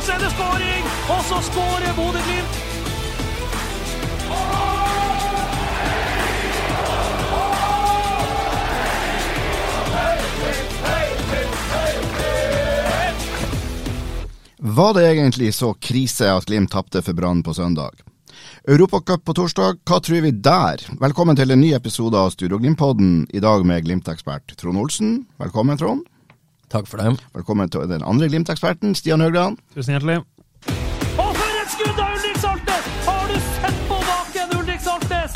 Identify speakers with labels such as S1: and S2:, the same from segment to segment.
S1: Og så er det skåring! Og så skårer Bodø-Glimt!
S2: Var det egentlig så krise at Glimt tapte for Brann på søndag? Europacup på torsdag, hva tror vi der? Velkommen til en ny episode av Studio Glimt-podden, i dag med Glimt-ekspert Trond Olsen. Velkommen, Trond.
S3: Takk for det.
S2: Velkommen til den andre Glimt-eksperten, Stian Høgland.
S1: Tusen hjertelig. Og for et skudd av Ulrik Saltnes! Har du sett på baken, Ulrik Saltnes?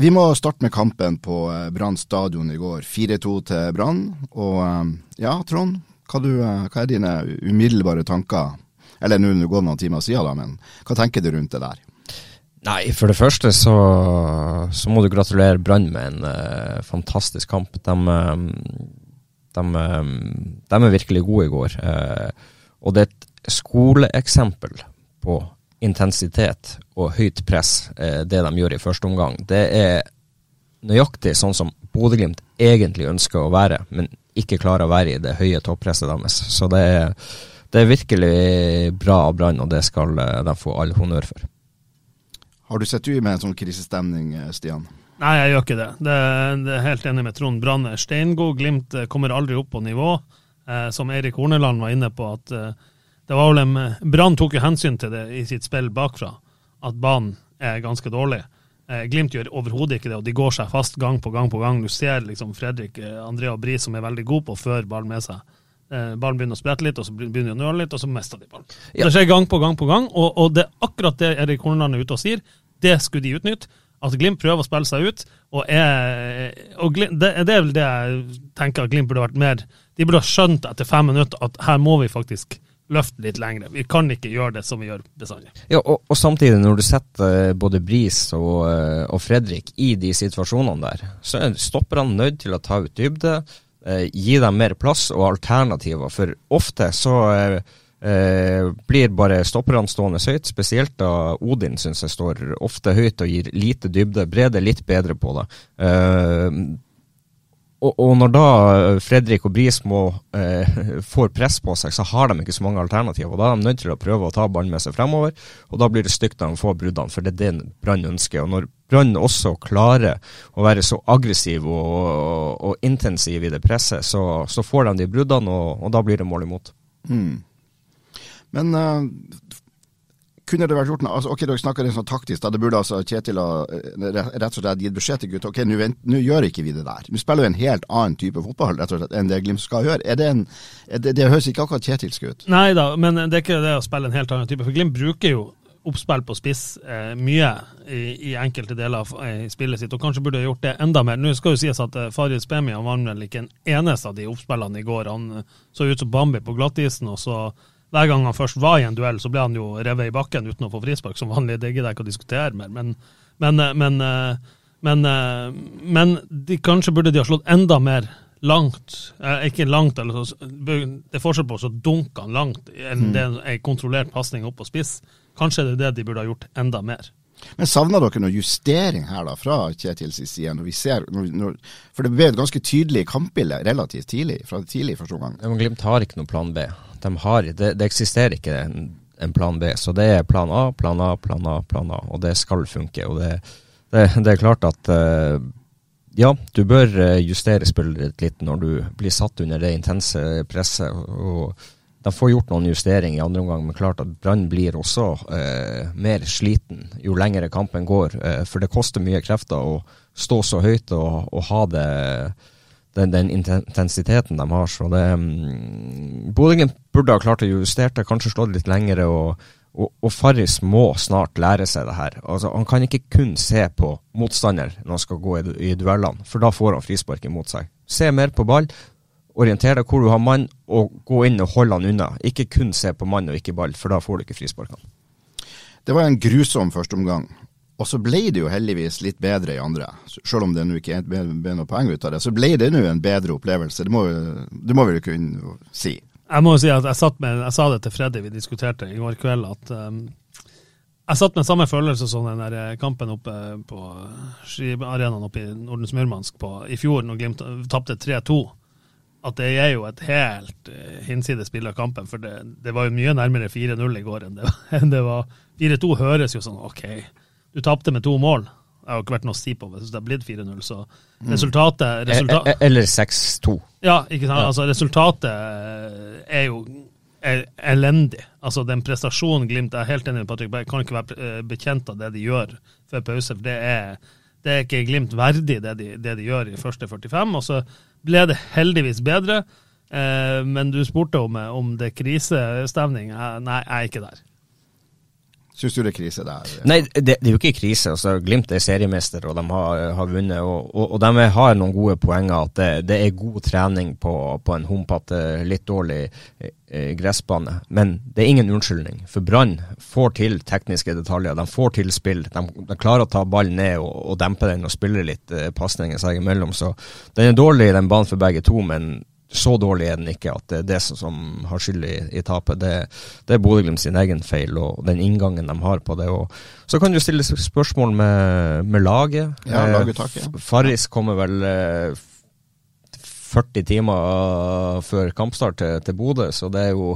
S2: Vi må starte med kampen på eh, Brann stadion i går. 4-2 til Brann. Og eh, ja, Trond, hva, du, eh, hva er dine umiddelbare tanker? Eller nå går det noen timer siden, da, men hva tenker du rundt det der?
S3: Nei, for det første så, så må du gratulere Brann med en uh, fantastisk kamp. De, eh, de, eh, de er virkelig gode i går. eh, og det er et skoleeksempel på intensitet og høyt press, eh, det de gjør i første omgang. Det er nøyaktig sånn som Bodø-Glimt egentlig ønsker å være, men ikke klarer å være i det høye toppresset deres. Så det er, det er virkelig bra av Brann, og det skal eh, de få all honnør for.
S2: Har du sett ut med en sånn krisestemning, Stian?
S1: Nei, jeg gjør ikke det. Det, det er helt enig med Trond. Brann er steingod. Glimt eh, kommer aldri opp på nivå. Eh, som Eirik Horneland var inne på, at eh, det var vel en Brann tok jo hensyn til det i sitt spill bakfra, at banen er ganske dårlig. Eh, Glimt gjør overhodet ikke det, og de går seg fast gang på gang på gang. Du ser liksom Fredrik eh, Andrea Bri, som er veldig god på å føre ballen med seg. Eh, ballen begynner å sprette litt, og så begynner de å nøle litt, og så mister de ballen.
S3: Ja.
S1: Det skjer gang på gang på gang, og, og det er akkurat det Erik Horneland er ute og sier. Det skulle de utnytte. At Glimt prøver å spille seg ut. Og, er, og Glimt, det, det er vel det jeg tenker at Glimt burde vært mer De burde ha skjønt etter fem minutter at her må vi faktisk løfte litt lengre. Vi kan ikke gjøre det som vi gjør bestandig.
S3: Ja, og, og samtidig, når du setter eh, både Bris og, eh, og Fredrik i de situasjonene der, så er stopperne nødt til å ta ut dybde, eh, gi dem mer plass og alternativer. For ofte så eh, eh, blir bare stopperne stående høyt, spesielt da Odin syns jeg står ofte høyt og gir lite dybde. Brede litt bedre på det. Eh, og, og når da Fredrik og Bris må, eh, får press på seg, så har de ikke så mange alternativer. og Da er de nødt til å prøve å ta ballen med seg fremover, og da blir det stygt når de får bruddene. For det er det Brann ønsker. Og når Brann også klarer å være så aggressiv og, og, og intensiv i det presset, så, så får de de bruddene, og, og da blir det mål imot.
S2: Mm. Men uh, kunne det vært gjort altså, Ok, dere snakker litt sånn taktisk. da Det burde altså Kjetil ha eh, rett og slett gitt beskjed til gutta. Ok, nå gjør ikke vi det der. Vi spiller jo en helt annen type fotball rett og slett enn det Glimt skal gjøre. Er det, en, er det, det høres ikke akkurat kjetilsk ut.
S1: Nei da, men det er ikke det å spille en helt annen type. For Glimt bruker jo oppspill på spiss eh, mye i, i enkelte deler av eh, spillet sitt, og kanskje burde ha gjort det enda mer. Nå skal jo sies at eh, Farid Spemi var vel ikke en eneste av de oppspillene i går. Han eh, så ut som Bambi på glattisen, og så hver gang han først var i en duell, så ble han jo revet i bakken uten å få frispark, som vanlig. Det gidder jeg ikke å diskutere mer. Men, men, eh, men, eh, men, eh, men de, kanskje burde de ha slått enda mer langt. Eh, ikke langt, eller så, det er forskjell på å dunke han langt enn det er en kontrollert pasning opp på spiss. Kanskje det er det de burde ha gjort enda mer.
S2: Men savner dere noe justering her da, fra Kjetils side? Når vi ser, når, når, for det ble et ganske tydelig kampbilde relativt tidlig, fra tidlig første omgang.
S3: Ja, men Glimt har ikke noen plan B. De har, det, det eksisterer ikke en, en plan B. Så det er plan A, plan A, plan A, plan A. Og det skal funke. Og det, det, det er klart at uh, ja, du bør eh, justere spillet ditt litt når du blir satt under det intense presset. og de får gjort noen justeringer i andre omgang, men klart at Brann blir også eh, mer sliten jo lengre kampen går. Eh, for det koster mye krefter å stå så høyt og, og ha det, den, den intensiteten de har. Så det um, Bodø-Glimt burde ha klart å justere det, kanskje slått litt lengre og, Og, og Farris må snart lære seg det her. Altså, han kan ikke kun se på motstander når han skal gå i, i duellene, for da får han frispark imot seg. Se mer på ball, orienter deg hvor du har mann, og gå inn og holde han unna. Ikke kun se på mann og ikke ball, for da får du ikke frisparkene.
S2: Det var en grusom førsteomgang. Og så ble det jo heldigvis litt bedre i andre. Selv om det nå ikke ble, noe poeng ut av det, så ble det nå en bedre opplevelse. Det må, det må vi jo kunne si.
S1: Jeg må jo si at jeg, satt med, jeg sa det til Freddy, vi diskuterte i går kveld, at um, jeg satt med samme følelse som den der eh, kampen oppe på skiarenaen oppe i Nordens Murmansk på, i fjor, når Glimt tapte 3-2. At det er jo et helt uh, hinsides spill av kampen. For det, det, var jo mye nærmere 4-0 i går enn det, enn det var. 4-2 høres jo sånn OK, du tapte med to mål. Det har jo ikke vært noe å si på hvis det har blitt 4-0, så mm. resultatet resulta
S3: e, e, Eller 6-2.
S1: Ja, ikke sant. Altså, resultatet eh, er jo er elendig. Altså, den prestasjonen Glimt Jeg er helt enig med Patrick Berg, kan ikke være eh, bekjent av det de gjør før pause. for det er, det er ikke Glimt verdig, det de, det de, gjør i første 45. Og så ble det heldigvis bedre. Eh, men du spurte om, om det er krisestemning. Nei, jeg er ikke der.
S2: Syns du det er krise der?
S3: Nei, det, det, er jo ikke krise. altså Glimt er seriemester, og de har, har vunnet. Og, og, og, de har noen gode poenger. At det, det er god trening på, på en humpete, litt dårlig eh, gressbane. Men det er ingen unnskyldning. For Brann får til tekniske detaljer. De får til spill. De, de klarer å ta ballen ned og, og, dempe den og spille litt eh, pasninger seg imellom. Så den er dårlig, den banen for begge to. men så dårlig er den ikke at det er det som, har skyld i, i tapet. Det, det er Bodø-Glimt sin egen feil og den inngangen de har på det. Og så kan du stille spørsmål med, med laget.
S2: Ja, laguttaket. Ja.
S3: Farris kommer vel eh, 40 timer før kampstart til, til Bodø, så det er jo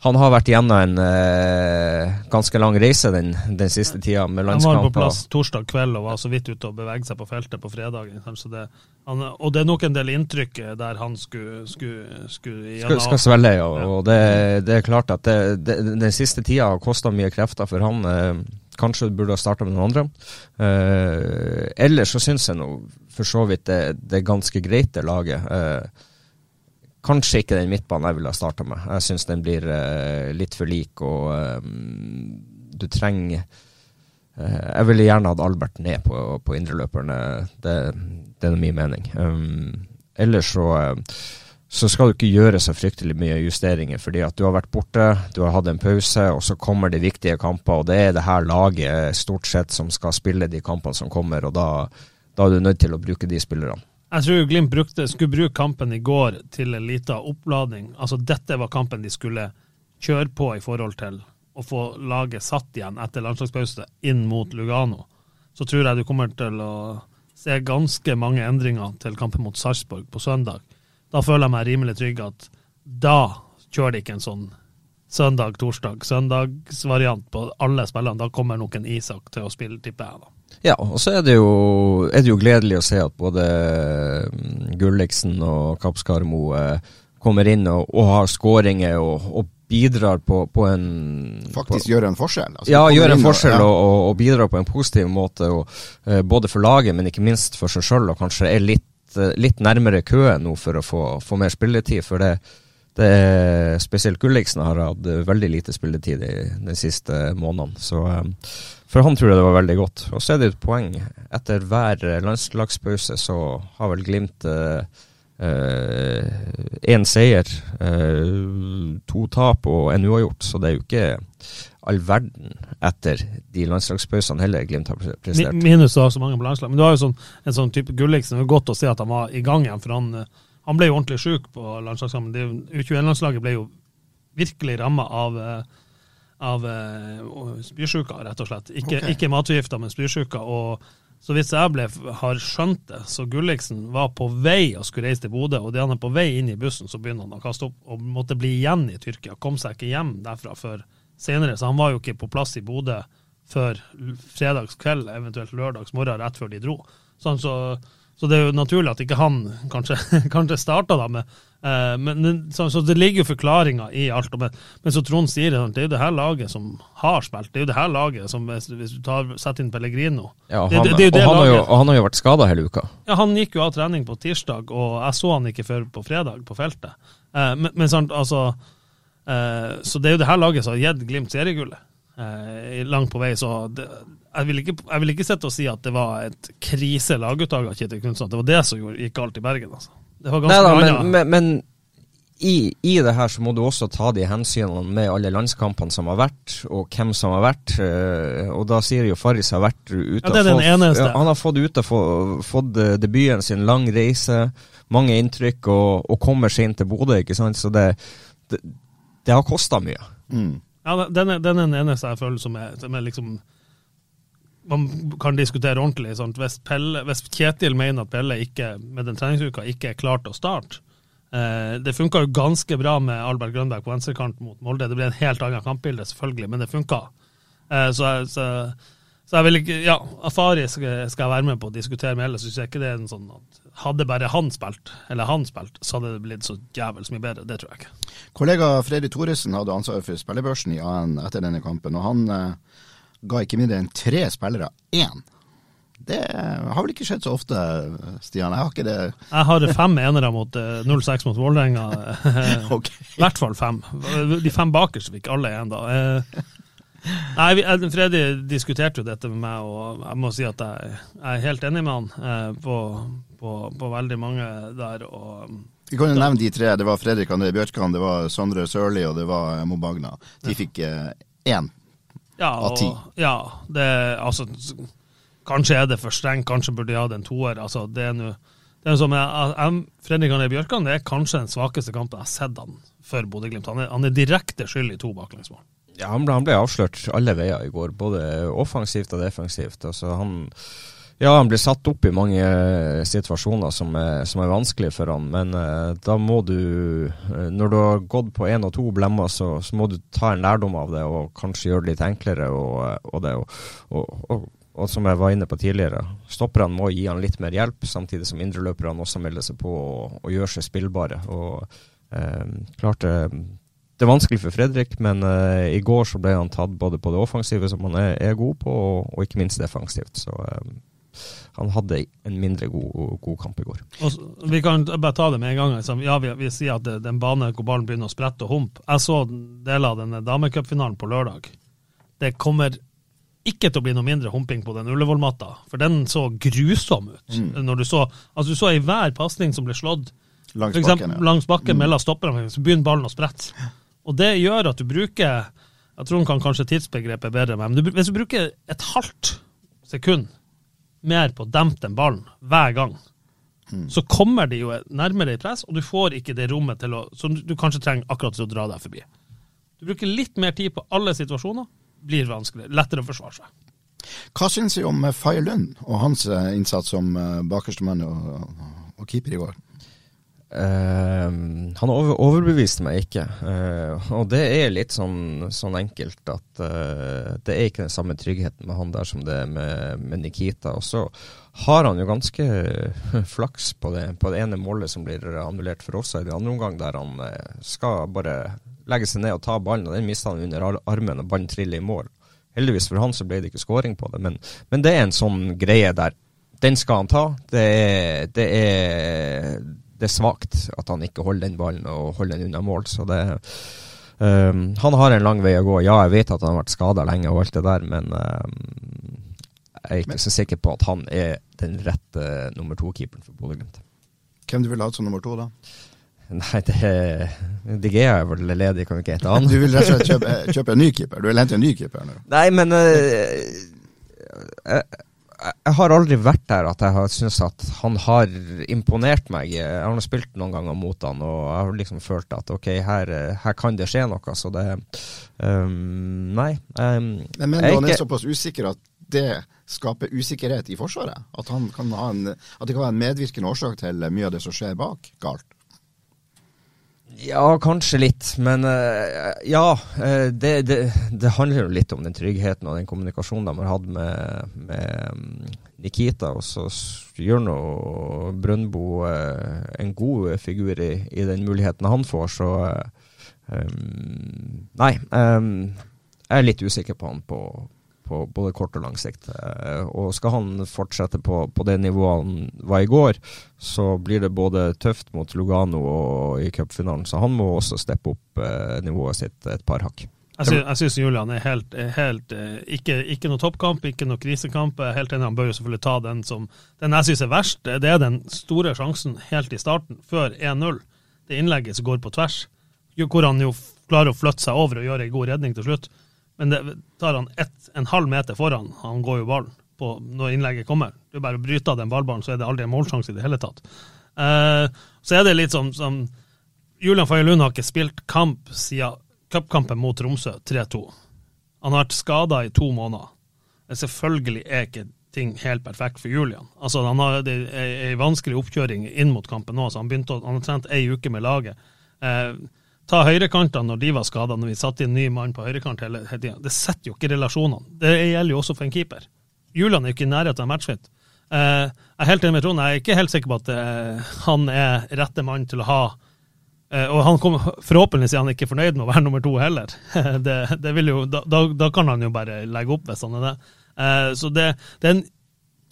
S3: han har vært gjennom en uh, ganske lang reise den, den siste tida med landskamper.
S1: Han var på plass torsdag kveld og var så vidt ute og beveget seg på feltet på fredagen. Det, han, og det er nok en del inntrykk eh, der han skulle, skulle, skulle
S3: skal, skal svelge, ja. Og det, det, er klart at det, det, den siste tida har kosta mye krefter for han. Eh, kanskje burde ha starta med noen andre. Eh, ellers så syns jeg nå for så vidt det, det er ganske greit, det laget. Eh, Kanskje ikke den midtbanen jeg ville ha starta med. Jeg syns den blir uh, litt for lik, og um, du trenger uh, Jeg ville gjerne hatt Albert ned på, på indreløperne. Det, det, er min mening. Um, ellers så, så skal du ikke gjøre så fryktelig mye justeringer, fordi at du har vært borte, du har hatt en pause, og så kommer det viktige kamper, og det er det her laget stort sett som skal spille de kampene som kommer, og da, da er du nødt til å bruke de spillerne.
S1: Jeg tror Glimt brukte, skulle bruke kampen i går til en liten oppladning. Altså Dette var kampen de skulle kjøre på i forhold til å få laget satt igjen etter landslagspause inn mot Lugano. Så tror jeg du kommer til å se ganske mange endringer til kampen mot Sarpsborg på søndag. Da føler jeg meg rimelig trygg at da kjører de ikke en sånn søndag, torsdag, søndagsvariant på alle spillene. Da kommer nok en Isak til å spille, tipper jeg. da.
S3: Ja, og så er det, jo, er det jo gledelig å se at både mm, Gulliksen og Kapskarmo eh, kommer inn og, og har skåringer og, og, bidrar på, på en
S2: Faktisk
S3: på,
S2: gjør en forskjell?
S3: Altså, ja, gjør en forskjell og, ja. og, bidrar på en positiv måte. Eh, både for laget, men ikke minst for seg sjøl, og kanskje er litt, eh, litt nærmere køen nå for å få, få mer spilletid. for det det spesielt Gulliksen har hatt veldig lite spilletid de, de siste månedene. Så um, for han tror jeg det var veldig godt. Og så er det et poeng. Etter hver landslagspause så har vel Glimt én eh, seier, eh, to tap og en uavgjort. Så det er jo ikke all verden etter de landslagspausene heller Glimt har prestert.
S1: Minus å ha så mange på landslag. Men du har jo sånn, en sånn type Gulliksen. Det er godt å se at han var i gang igjen. for han, han ble jo ordentlig sjuk på landslagskampen. U21-landslaget ble jo virkelig ramma av eh, av uh, spysjuka, rett og slett. Ikke, okay. ikke matforgifta, men spysjuka. Og så vidt jeg ble, har skjønt det, så Gulliksen var på vei og skulle reise til Bodø, og da han er på vei inn i bussen, så begynner han å kaste opp og måtte bli igjen i Tyrkia. Kom seg ikke hjem derfra før senere, så han var jo ikke på plass i Bodø før fredagskveld, eventuelt lørdagsmorgen, rett før de dro. Sånn, så, så det er jo naturlig at ikke han kanskje, kanskje starta da med Uh, men, så, så, det ligger jo forklaringer i alt. Men, men så Trond sier det, er jo det her laget som har spilt. Det er jo det her laget som, hvis, hvis du tar, setter inn Pellegrino
S3: ja, det, han, det, det, og, han jo, han har jo, vært skada hele uka.
S1: Ja, Han gikk jo av trening på tirsdag, og jeg så han ikke før på fredag på feltet. Uh, men, men sant, altså uh, Så det er jo det her laget som har gitt Glimt seriegullet. eh, langt på vei. Så det, jeg vil ikke, jeg vil ikke sitte og si at det var et krise laguttak av Kjetil Knutsen. Det var det som gikk galt i Bergen. altså. Det var ganske
S3: Neida,
S1: mye
S3: men,
S1: annet.
S3: men, men i, i det her så må du også ta de hensynene med alle landskampene som har vært, og hvem som har vært. eh, Og da sier jo Farris har vært ute
S1: Ja, det er den
S3: fått-
S1: eneste.
S3: Han har fått ut fått eh, debuten sin, lang reise, mange inntrykk, og, og kommer seg inn til Bodø, ikke sant. Så det, det, det har kosta mye.
S2: Mm.
S1: Ja, den er, den er den eneste jeg føler som er, som er liksom Man kan diskutere ordentlig. Hvis, Pelle, hvis Kjetil mener at Pelle ikke, med den treningsuka ikke er klar til å starte eh, Det funka jo ganske bra med Albert Grønberg på venstrekant mot Molde. Det ble en helt annet kampbilde, selvfølgelig, men det funka. Eh, så, så, så jeg vil ikke Ja, Afari skal, skal jeg være med på å diskutere med, ellers syns jeg ikke det er en sånn at Hadde bare han spilt, eller han spilt, så hadde det blitt så jævels mye bedre. Det tror jeg ikke.
S2: Kollega Freddy Thoresen hadde ansvaret for spillebørsen i AN etter denne kampen, og han eh, ga ikke mindre enn tre spillere én. Det har vel ikke skjedd så ofte, Stian. Jeg har ikke det
S1: Jeg har fem enere mot eh, 0-6 mot Vålerenga.
S2: okay.
S1: I hvert fall fem. De fem bakerste fikk alle én, da. Eh, Nei, eh, Freddy diskuterte jo dette med meg, og jeg må si at jeg, er helt enig med han eh, på, på, på veldig mange der. og
S2: Vi kan jo nevne de tre. Det var Fredrik André Bjørkan, det var Sondre Sørli og det var Mo Bagna. De fikk eh, én.
S1: Ja,
S2: Av ti.
S1: ja det, altså, kanskje er det for strengt, kanskje burde de hatt en toer. Altså, det er nå Fredrik André Bjørkan det er kanskje den svakeste kampen jeg har sett han for Bodø-Glimt. Han, han er direkte skyld i to baklengsmål.
S3: Ja, han ble, han ble avslørt alle veier i går, både offensivt og defensivt. Altså, han, ja, han blir satt opp i mange eh, situasjoner som er, som er vanskelige for han, men eh, da må du eh, Når du har gått på én og to blemmer, så, så må du ta en lærdom av det og kanskje gjøre det litt enklere. Og, eh, og, det, og, og, og som jeg var inne på tidligere, stopperne må gi han litt mer hjelp, samtidig som indreløperne også melder seg på og, og gjør seg spillbare. Og eh, klart det det er vanskelig for Fredrik, men eh, i går så ble han tatt både på det offensive, som han er, er god på, og, og ikke minst defensivt. Så eh, han hadde en mindre god, god kamp i går.
S1: Og vi kan bare ta det med en gang. Liksom. Ja, vi, vi sier at det, det er en bane hvor ballen begynner å sprette og humpe. Jeg så deler av denne damecupfinalen på lørdag. Det kommer ikke til å bli noe mindre humping på den Ullevål-matta, for den så grusom ut. Når du så, altså du så i hver pasning som ble slått,
S2: Langs
S1: for eksempel
S2: bakken, ja.
S1: langs bakken mellom stopperne, så begynner ballen å sprette. Og det gjør at du bruker Jeg tror han kan kanskje tidsbegrepet bedre, men du, hvis du bruker et halvt sekund mer på å dempe den ballen hver gang, så kommer de jo nærmere i press, og du får ikke det rommet til å, som du kanskje trenger akkurat til å dra deg forbi. Du bruker litt mer tid på alle situasjoner, blir vanskelig, lettere å forsvare seg.
S2: Hva syns vi om eh, Faye Lund og hans eh, innsats som bakerstemann bakerste mann og, og keeper i går?
S3: Eh, han over, overbeviste meg ikke, Uh, og det er litt sånn, sånn enkelt at uh, det er ikke den samme tryggheten med han der som det er med, med Nikita. Og så har han jo ganske flaks på det, på det ene målet som blir annullert for oss i den andre omgang, der han skal bare legge seg ned og ta ballen, og den mister han under armen, og ballen triller i mål. Heldigvis for han så ble det ikke scoring på det, men, men det er en sånn greie der. Den skal han ta. Det er, det er, det er svakt at han ikke holder den ballen og holder den unna mål. Så det um, Han har en lang vei å gå. Ja, jeg vet at han har vært skada lenge og alt det der, men um, jeg er ikke så sikker på at han er den rette nummer to-keeperen for Bodø-Glimt.
S2: Hvem du vil ha som nummer to, da?
S3: Nei, det er DG er vel ledig, kan vi ikke hete han?
S2: Du vil rett og slett kjøpe, kjøpe en ny keeper? Du vil hente en ny keeper nå?
S3: Nei, men uh, jeg, jeg har aldri vært der at jeg har syntes at han har imponert meg. Jeg har spilt noen ganger mot han, og jeg har liksom følt at ok, her, her kan det skje noe. Så det um, Nei. Um,
S2: Men mener du han er
S3: ikke-
S2: såpass usikker at det skaper usikkerhet i Forsvaret? At, han kan ha en, at det kan være en medvirkende årsak til mye av det som skjer bak galt?
S3: Ja, kanskje litt, men eh, ja. eh, det, det, det handler jo litt om den tryggheten og den kommunikasjonen de har hatt med, med Nikita. Og så gjør nå Brøndbo eh, en god figur i, i den muligheten han får, så um, Nei. Um, jeg er litt usikker på han på, på både kort og lang sikt. Eh, og skal han fortsette på, på det nivået han var i går, så blir det både tøft mot Lugano og i cupfinalen, så han må også steppe opp eh, nivået sitt et par hakk.
S1: Jeg sy- syns Julian er helt, helt eh, ikke, ikke noe toppkamp, ikke noe krisekamp. Jeg er Helt enig, Han bør jo selvfølgelig ta den som Den jeg syns er verst, det er den store sjansen helt i starten, før 1-0. Det innlegget som går på tvers, hvor han jo klarer å flytte seg over og gjøre en god redning til slutt. Men det tar han ett, en halv meter foran, han går jo ballen på når innlegget kommer. Er bare bryter av den ballballen, så er det aldri en målsjanse i det hele tatt. Eh, så er det litt som, som Julian Faye Lund har ikke spilt kamp siden cupkampen mot Tromsø 3-2. Han har vært skada i to måneder. Selvfølgelig er ikke ting helt perfekt for Julian. Altså, han har en vanskelig oppkjøring inn mot kampen nå, så han, begynte han har trent ei uke med laget. Eh, ta høyrekantene når de var skada, når vi satte inn ny mann på høyrekant hele, hele tida. Det setter jo ikke relasjonene. Det gjelder jo også for en keeper. Julian er jo ikke i nærheten av matchfit. Eh, jeg er helt enig med Trond, jeg er ikke helt sikker på at eh, han er rette mann til å ha Eh, og han kommer, forhåpentligvis er han ikke fornøyd med å være nummer to heller. det, det jo, da, da, kan han jo bare legge opp hvis han er det. Så det, det er en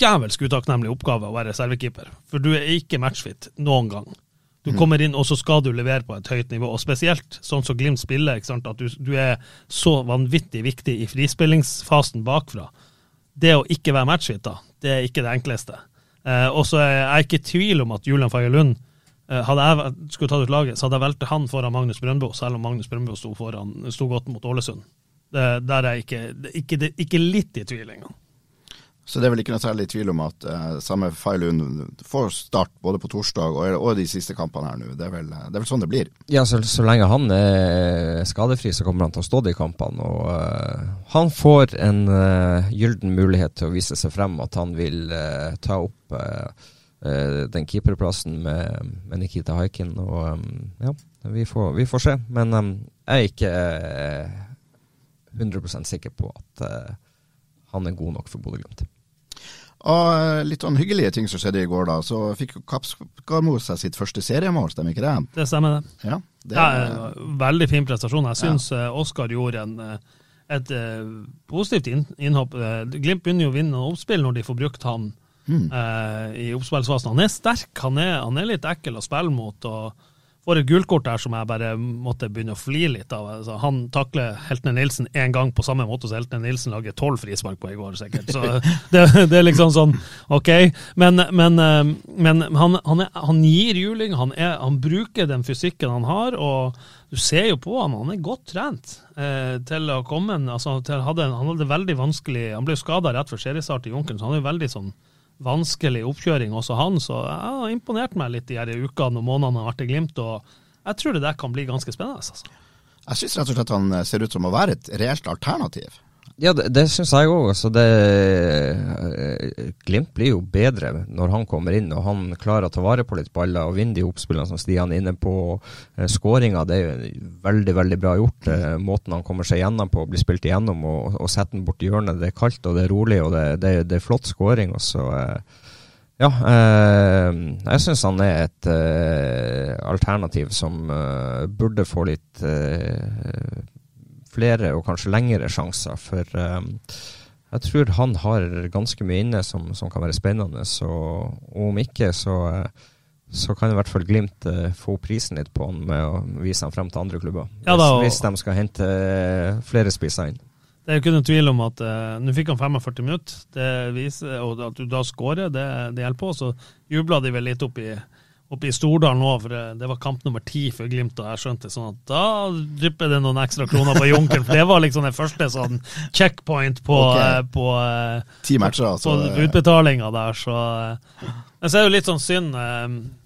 S1: jævelsk utakknemlig oppgave å være reservekeeper. For du er ikke matchfit noen gang. Du kommer inn, og så skal du levere på et høyt nivå. Og spesielt sånn som Glimt spiller, at du, du er så vanvittig viktig i frispillingsfasen bakfra. Det å ikke være matchfit, da, det er ikke det enkleste. Eh, og så er jeg ikke i tvil om at Julian Faye Lund Eh, Hadde jeg skulle tatt ut laget, så hadde jeg valgt han foran Magnus Brøndbo, selv om Magnus Brøndbo sto, foran, sto godt mot Ålesund. Det, der er jeg ikke, ikke, ikke litt i tvil engang.
S2: Så det er vel ikke noe særlig tvil om at eh, samme Failund får start både på torsdag og, og de siste kampene her nå. Det vel, det er vel sånn det blir.
S3: Ja, så, så lenge han er skadefri, så kommer han til å stå de kampene. Og uh, han får en uh, gylden mulighet til å vise seg frem, at han vil uh, ta opp uh, eh, den keeperplassen med, med Nikita Haikin. Og um, ja, vi får, vi får se. Men um, jeg er ikke eh, 100% sikker på at eh, han er god nok for Bodø-Glimt.
S2: Og eh, litt sånn hyggelige ting som skjedde i går, da. Så fikk jo Kapskarmo seg sitt første seriemål, stemmer ikke det?
S1: Det stemmer, det.
S2: Ja, det
S1: er en veldig fin prestasjon. Jeg syns ja. Oskar gjorde en, eh, et eh, positivt innhopp. Eh, Glimt begynner jo å vinne oppspill når de får brukt han eh, i oppspillsfasen. Han er sterk, han er, han er litt ekkel å spille mot. og får et gult kort der som jeg bare måtte begynne å flire litt av. Altså, han takler Heltene Nilsen én gang på samme måte som Heltene Nilsen lager tolv frispark på i går, sikkert. Så det, det er liksom sånn, OK. Men, men, eh, men han, han, er, han gir juling, han, er, han bruker den fysikken han har, og du ser jo på han, han er godt trent eh, til å komme altså, til, hadde, Han hadde veldig vanskelig Han ble skada rett før seriestart i Junkeren, så han er jo veldig sånn vanskelig oppkjøring også han, så jeg har imponert meg litt de her ukene og månedene han har vært i Glimt, og jeg tror det der kan bli ganske spennende. Altså.
S2: Jeg syns rett og slett han ser ut som å være et reelt alternativ.
S3: Ja, det, det syns jeg òg. Altså Glimt blir jo bedre når han kommer inn og han klarer å ta vare på litt baller og vinne de oppspillene som Stian er inne på. Eh, Skåringa er jo veldig veldig bra gjort. Eh, måten han kommer seg gjennom på, blir spilt igjennom og, og setter den bort i hjørnet. Det er kaldt og det er rolig og det, det, det er flott skåring. Eh, ja, eh, jeg syns han er et eh, alternativ som eh, burde få litt eh, flere og kanskje lengre sjanser. For eh, jeg tror han har ganske mye inne som, som kan være spennende. Så, og om ikke, så, eh, så kan i hvert fall Glimt eh, få prisen litt på han med å vise ham frem til andre klubber.
S1: Ja, da, og-
S3: hvis, de skal hente flere spisser inn.
S1: Det er jo ikke noen tvil om at uh, nå fikk han 45 minutter, det viser, og at du da skårer, det, det hjelper på. Så jubla de vel litt opp i, opp i Stordalen nå, for det, det var kamp nummer ti for Glimt, og jeg skjønte sånn at da drypper det noen ekstra kroner på Junkeren, for det var liksom den første sånn checkpoint på,
S2: okay.
S1: eh, på, eh,
S2: Ti matcher, altså.
S1: på utbetalinga der, så eh. Men så er det jo litt sånn synd.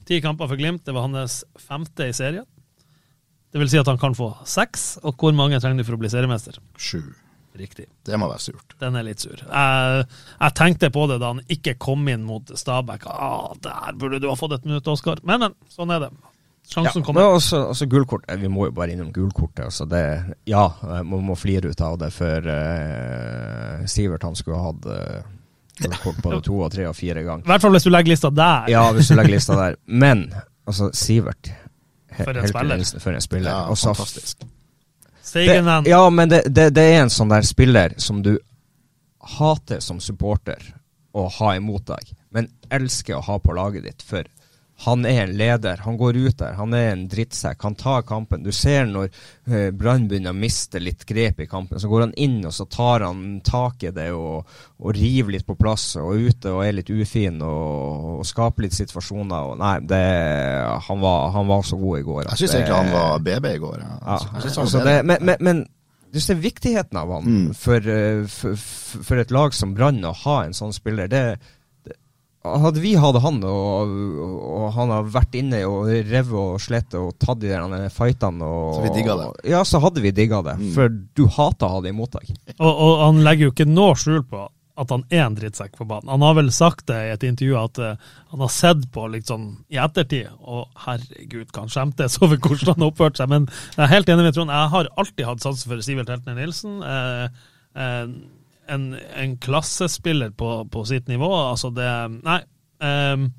S1: Ti kamper for Glimt, det var hans femte i serien. Det vil si at han kan få seks, og hvor mange trenger du for å bli seriemester?
S2: Sju.
S1: Riktig.
S2: Det må være surt.
S1: Den er litt sur. Jeg, jeg tenkte på det da han ikke kom inn mot Stabæk. Ah, der burde du ha fått et minutt, Oskar. Men, men, sånn er det. Sjansen
S3: Ja,
S1: kommer.
S3: også, også gullkort. eh, Vi må jo bare innom gullkortet. Altså det, ja, man må, flire ut av det, for uh, Sivert han skulle ha hatt uh, gulkort både to og tre og fire ganger.
S1: I hvert fall hvis du legger lista der.
S3: Ja, hvis du legger lista der. Men altså, Sivert He-
S1: For en spiller.
S3: For en spiller.
S2: Ja,
S3: Og så- det, ja, men det, det, det er en sånn der spiller som du hater som supporter å ha imot deg, men elsker å ha på laget ditt. For Han er en leder. Han går ut der. Han er en drittsekk. Han tar kampen. Du ser når uh, Brann begynner å miste litt grep i kampen, så går han inn og så tar han tak i det og, og river litt på plass og er ute og er litt ufin og, og skaper litt situasjoner. Og nei, det, han, var, han var så god i går.
S2: Jeg syns egentlig han var BB i går. Ja.
S3: Ja,
S2: synes han
S3: altså det, men, men, men du ser viktigheten av han
S2: Mm.
S3: for, eh, for, for et lag som Brann å ha en sånn spiller. Det, det, hadde vi hatt han, og, og han har vært inne og revet og slitt og tatt de der fightene og,
S2: Så vi digga det.
S3: Ja, så hadde vi digga det.
S2: Mm.
S3: For du hater å ha det imot deg.
S1: Og, og han legger jo ikke noe skjul på at han er en drittsekk på banen. Han har vel sagt det i et intervju at eh, han har sett på liksom i ettertid, og herregud, kan skjemtes over hvordan han oppførte seg. Men jeg er helt enig med Trond, jeg har alltid hatt sansen for Sivert Heltner Nilsen. Eh, eh, en, en klassespiller på, på sitt nivå. Altså det Nei. Um,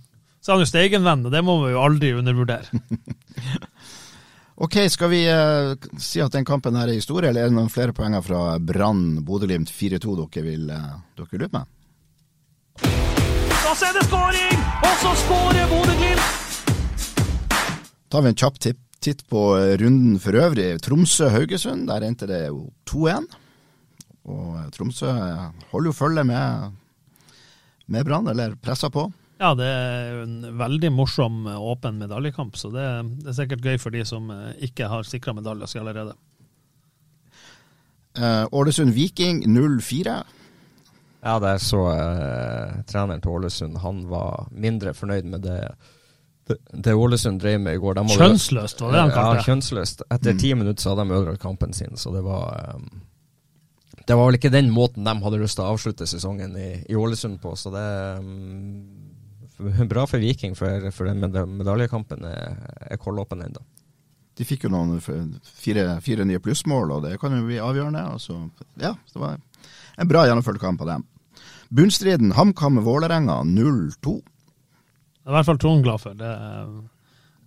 S1: så er han jo stegenvenn, og det må vi jo aldri undervurdere.
S2: Ok, skal vi uh, si at den kampen her er historie, eller er det noen flere poenger fra Brann Bodø-Glimt 4-2 dere vil uh, dere lurer med?
S1: Da er det skåring! Og så skårer Bodø-Glimt!
S2: tar vi en kjapp tipp, titt på runden for øvrig. Tromsø-Haugesund, der endte det jo 2-1. Og eh, Tromsø eh, holder jo følge med, med Brann, eller presser på.
S1: Ja, det er en veldig morsom eh, åpen medaljekamp, så det, det er sikkert gøy for de som eh, ikke har sikra medaljer seg allerede.
S2: Eh, Ålesund-Viking 0-4.
S3: Ja, der så eh, treneren til Ålesund. Han var mindre fornøyd med det det, det Ålesund drev med i går. De hadde-
S1: Kjønnsløst, var det han kalte det?
S3: Ja, kjønnsløst. Etter
S2: Mm.
S3: ti minutter så hadde de ødelagt kampen sin, så det var um, Det var vel ikke den måten de hadde lyst til å avslutte sesongen i, i Ålesund på, så det um, Bra for Viking, for, for den medaljekampen er, er kollåpen ennå.
S2: De fikk jo noen fire, fire nye plussmål, og det kan jo bli avgjørende. Altså, ja, det var en bra gjennomført kamp av dem. Bunnstriden HamKam-Vålerenga 0-2.
S1: Det er i hvert fall Trond glad for. Det,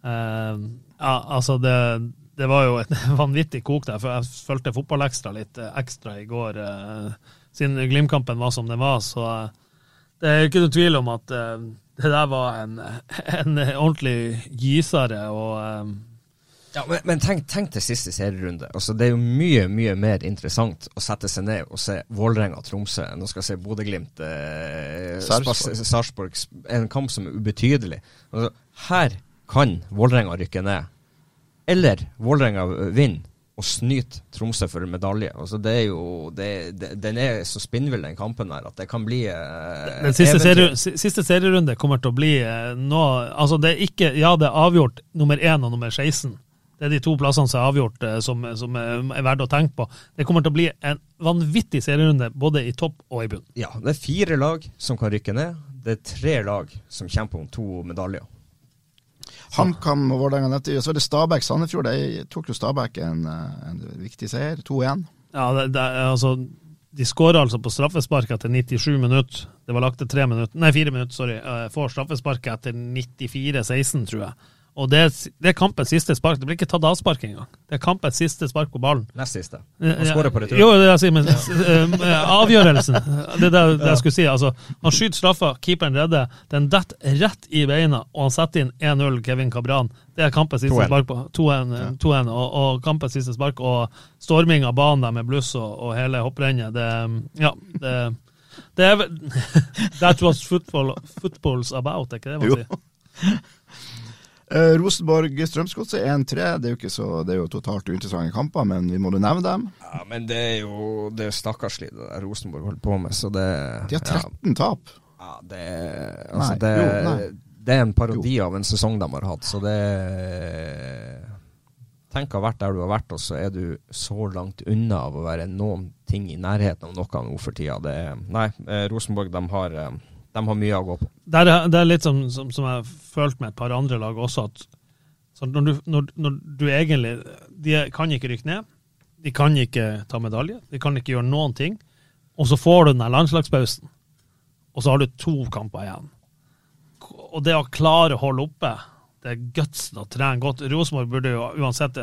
S1: eh, ja, altså det, det var jo et vanvittig kok der, for jeg fulgte Fotballekstra litt eh, ekstra i går, eh, siden Glimt-kampen var som den var. Så eh, det er ikke noe tvil om at eh, det der var en, en ordentlig gysere. og eh,
S3: Ja, men, men tenk, tenk til siste serierunde. Altså, det er jo mye mye mer interessant å sette seg ned og se Vålerenga-Tromsø enn å skal se Bodø-Glimt eh,
S2: Sarpsborg.
S3: En kamp som er ubetydelig. Altså, her kan Vålerenga rykke ned. Eller Vålerenga vinner og snyter Tromsø for medalje. Altså, det er jo det, det, Den er så spinnvill, den kampen her, at det kan bli eh,
S1: Den siste, serie, siste serierunde kommer til å bli eh, noe Altså, det er ikke Ja, det er avgjort nummer én og nummer 16. Det er de to plassene som er avgjort, eh, som, som er er verdt å tenke på. Det kommer til å bli en vanvittig serierunde, både i topp og i bunn.
S3: Ja, det er fire lag som kan rykke ned. Det er tre lag som kjemper om to medaljer.
S2: HamKam og Vålerenga nevnte Så er det Stabæk-Sandefjord. De tok jo Stabæk en, eh, en viktig seier. 2-1.
S1: Ja, det, det, altså De skårer altså på straffespark etter 97 minutter. Det var lagt til tre minutter, nei, fire minutter, sorry. Eh, Får straffesparket etter 94-16, tror jeg. Og det, det er kampens siste spark. Det blir ikke tatt avspark engang. Det er kampens siste spark på ballen.
S3: Nest siste.
S1: Eh,
S3: Han skårer på retur.
S1: Jo, det jeg sier, men eh, avgjørelsen Det er det, det jeg skulle si. Altså, han skyter straffa, keeperen redder. Den detter rett i beina, og han setter inn 1-0, Kevin Cabran. Det er kampens siste spark på 2-1, ja. 2-1, og, og kampens siste spark. Og storming av banen der med bluss og, og hele hopprennet. Det Ja, det, det er That was football, football's about, er ikke det man sier?
S2: Eh, Rosenborg-Strømsgodset 1-3. Det jo det er jo totalt uinteressante kamper, men vi må jo nevne dem.
S3: Ja, men det er jo det er stakkarslig det der Rosenborg holder på med, så det
S2: De har 13 tap.
S3: Ja, ja det, altså,
S2: Nei,
S3: det,
S2: jo,
S3: det er en parodi av en sesong de har hatt, så det Tenk å ha vært der du har vært, og så er du så langt unna av å være noen ting i nærheten av noe nå for tida. Det, nei, eh, Rosenborg de har, eh, de har mye å gå på.
S1: Det er, det er litt som, som, som jeg har følt med et par andre lag også, at sånn, når, du, når, når du egentlig De kan ikke rykke ned, de kan ikke ta medalje, de kan ikke gjøre noen ting, og så får du den landslagspausen, og så har du to kamper igjen. Og det å klare å holde oppe det er gutsen å trene godt. Rosenborg burde jo uansett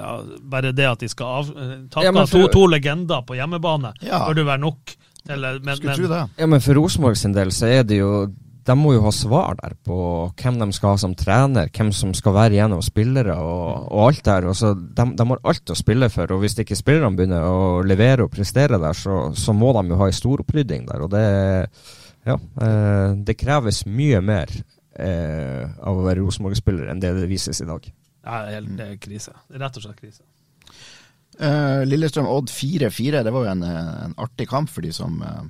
S1: bare det at de skal av, eh, takke
S3: Ja, for,
S1: to, to legender på hjemmebane,
S2: Ja.
S1: burde være nok. Til, men,
S2: Skulle tro det.
S3: Ja, men for Rosenborg sin del så er det jo de må jo ha svar der på hvem de skal ha som trener, hvem som skal være igjennom spillere og, og alt der. Og så de, de, har alt å spille for, og hvis ikke spillerne begynner å levere og prestere der, så, så må de jo ha en stor opprydding der. og det, ja, eh, det kreves mye mer eh, av å være Rosenborg-spiller enn det det vises i dag.
S1: Ja, det er, helt, det er krise. Det er rett og slett krise.
S2: Eh, Lillestrøm Odd 4-4, det var jo en, eh, en, artig kamp for de som uh,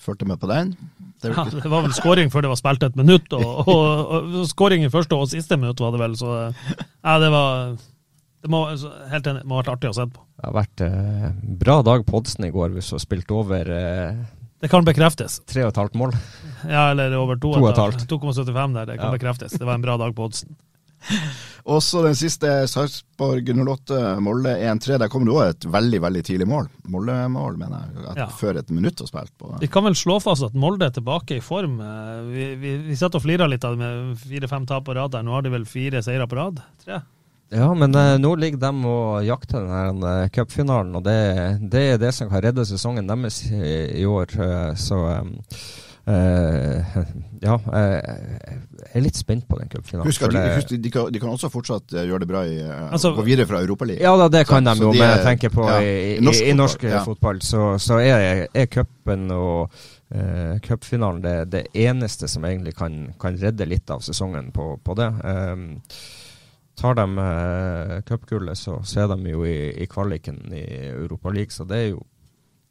S2: fulgte med på den.
S1: Det, ja, det var vel skåring før det var spilt et minutt, og, og, og, og skåring i første og siste minutt var det vel, så ja, det var det må, helt enig, må ha vært artig å se på.
S3: Det har vært eh, bra dag på oddsen i går hvis du har spilt over eh,
S1: Det kan bekreftes.
S3: Tre og et halvt mål.
S1: Ja, eller over to.
S3: To og et halvt.
S1: 2,75 der, det kan ja. bekreftes. Det var en bra dag på oddsen.
S2: Også den siste, Sarpsborg 08, Molde 1-3. Der kom det òg et veldig veldig tidlig mål. Molde-mål, mener jeg. Ja. Før et minutt å spille på.
S1: Vi kan vel slå fast at Molde er tilbake i form. Vi, vi, vi satt og flira litt av det med fire-fem tap på rad der. Nå har de vel fire seire på rad? Tre?
S3: Ja, men eh, nå ligger de og jakter den uh, cupfinalen, og det, det, er det som kan redde sesongen deres i, i år. Uh, så Uh, ja, jeg er litt spent på den cupfinalen.
S2: Husk at de, husk, de, kan, de, kan, også fortsatt eh, gjøre det bra i uh,
S1: altså,
S2: gå videre fra Europaligaen.
S3: Ja da, det kan så, de jo, men jeg tenker på ja, i, i, norsk, i, norsk fotball, ja. fotball så, så, er, er cupen og uh, cupfinalen det, det, eneste som egentlig kan, kan, redde litt av sesongen på, på det. Um, tar de uh, cupgullet, så, så er de jo i, i kvaliken i Europaligaen, så det er jo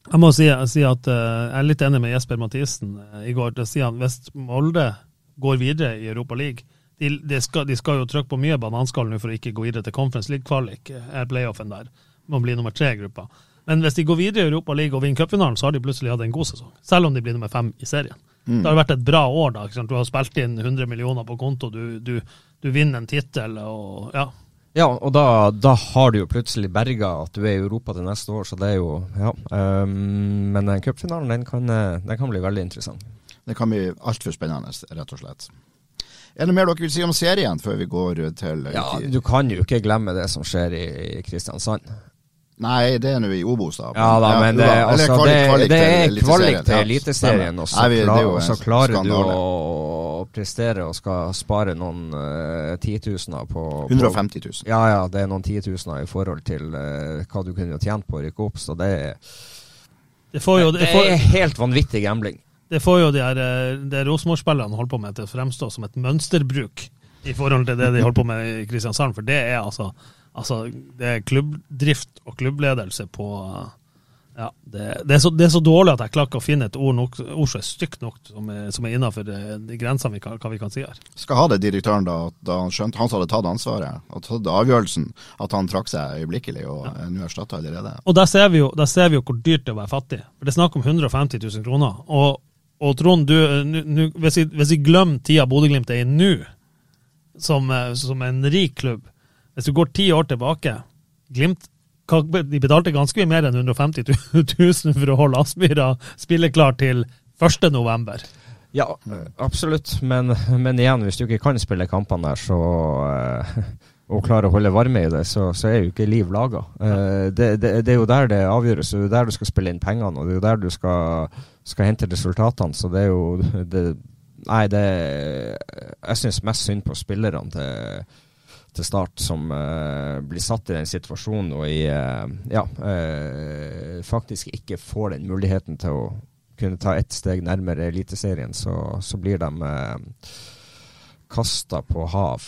S1: jeg må si, si at uh, jeg er litt enig med Jesper Mathisen uh, i går. til å si at Hvis Molde går videre i Europa League de, de, skal, de skal, jo trykke på mye bananskall nå for å ikke gå videre til Conference League-kvalik, eh, er playoffen der. Må bli nummer tre i gruppa. Men hvis de går videre i Europa League og vinner cupfinalen, så har de plutselig hatt en god sesong. Selv om de blir nummer fem i serien. Mm. Det har vært et bra år. da, Du har spilt inn 100 millioner på konto, du, du, du vinner en tittel. og ja,
S3: ja, og da, da, har du jo plutselig berga at du er i Europa til neste år, så det er jo Ja. Um, men den cupfinalen, den, den, kan bli veldig interessant.
S2: Det kan bli altfor spennende, rett og slett. Er det mer dere vil si om serien før vi går til
S3: Ja, Du kan jo ikke glemme det som skjer i, i Kristiansand.
S2: Nei, det er nå i Obos, da.
S3: Ja da, men det, ja, altså, kvalik, kvalik, det, er kvalik til Eliteserien, og så, klar, klarer du å, å, prestere og skal spare noen uh, titusener på,
S2: på 150 000.
S3: Ja, ja, det er noen titusener i forhold til uh, hva du kunne tjent på å rykke opp, så det,
S1: det, jo,
S3: det, det er helt vanvittig gambling.
S1: Det får jo de, her, det de Rosenborg-spillerne holder på med til å fremstå som et mønsterbruk i forhold til det de holder på med i Kristiansand, for det er altså Altså, det er klubbdrift og klubbledelse på ja, det, det, er så, det, er så, dårlig at jeg klarer ikke å finne et ord, nok, ord som er stygt nok, som er, som er innafor de grensene vi kan, hva vi kan si her.
S2: Skal ha det direktøren da, da han skjønte, han som hadde tatt ansvaret, og tatt avgjørelsen, at han trakk seg øyeblikkelig og ja. er nå erstatta allerede.
S1: Og der ser, vi jo, der ser vi jo hvor dyrt det er å være fattig. For Det er snakk om 150 000 kroner. Og, og Trond, du, nu, hvis, vi, hvis vi glemmer tida Bodø-Glimt er i nå, som, som en rik klubb, hvis du går ti år tilbake Glimt de betalte ganske mye mer enn 150 000 for å holde Aspmyra spilleklar til 1.11.
S3: Ja, absolutt. Men, men, igjen, hvis du ikke kan spille kampene der, så uh, og klarer å holde varme i det, så, så er jo ikke liv laga. Uh, det, det, det, er jo der det avgjøres, det er jo der du skal spille inn pengene, og det er jo der du skal, skal hente resultatene. Så det er jo det, Nei, det Jeg syns mest synd på spillerne til til Start som uh, blir satt i den situasjonen og i, uh, ja, uh, faktisk ikke får den muligheten til å kunne ta ett steg nærmere Eliteserien, så, så blir de uh, kasta på hav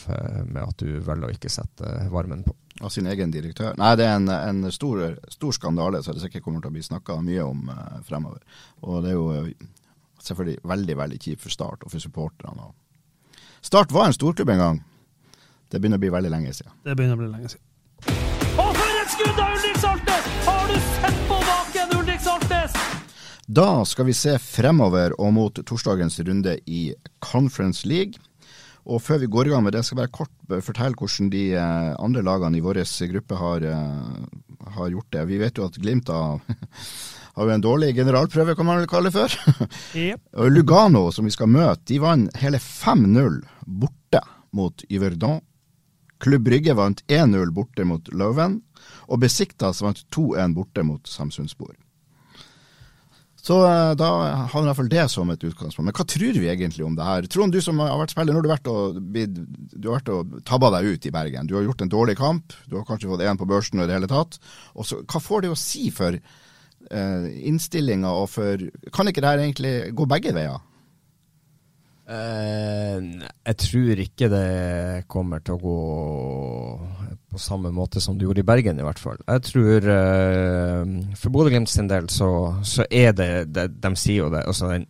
S3: med at du velger å ikke sette varmen på.
S2: Av sin egen direktør. Nei, det er en, en stor, stor, skandale som det sikkert kommer til å bli snakka mye om fremover. Og det er jo selvfølgelig veldig veldig kjipt for Start og for supporterne. Start var en storklubb en gang. Det begynner å bli veldig lenge siden.
S1: Det begynner å bli lenge siden. Og for et skudd av Ulrik Saltnes! Har du sett på baken, Ulrik Saltnes?
S2: Da skal vi se fremover og mot torsdagens runde i Conference League. Og før vi går i gang med det, skal jeg bare kort fortelle hvordan de eh, andre lagene i vår gruppe har, eh, har, gjort det. Vi vet jo at Glimt har, har jo en dårlig generalprøve, kan man vel kalle det før. Yep. Lugano, som vi skal møte, de vant hele 5-0 borte mot Yverdon Klubb Brygge vant 1-0 borte mot Løven, og Besiktas vant 2-1 borte mot Samsundsbord. Så eh, da har vi i hvert fall det som et utgangspunkt. Men hva tror vi egentlig om det her? Trond, du som har vært spiller, nå har du vært og, du har vært og tabba deg ut i Bergen. Du har gjort en dårlig kamp, du har kanskje fått én på børsen i det hele tatt. Og så, hva får det å si for eh, innstillinga og for Kan ikke det her egentlig gå begge veier?
S3: Uh, jeg tror ikke det kommer til å gå på samme måte som det gjorde i Bergen, i hvert fall. Jeg tror uh, For Bodø-Glimt sin del så, så, er det, det De sier jo det. altså den,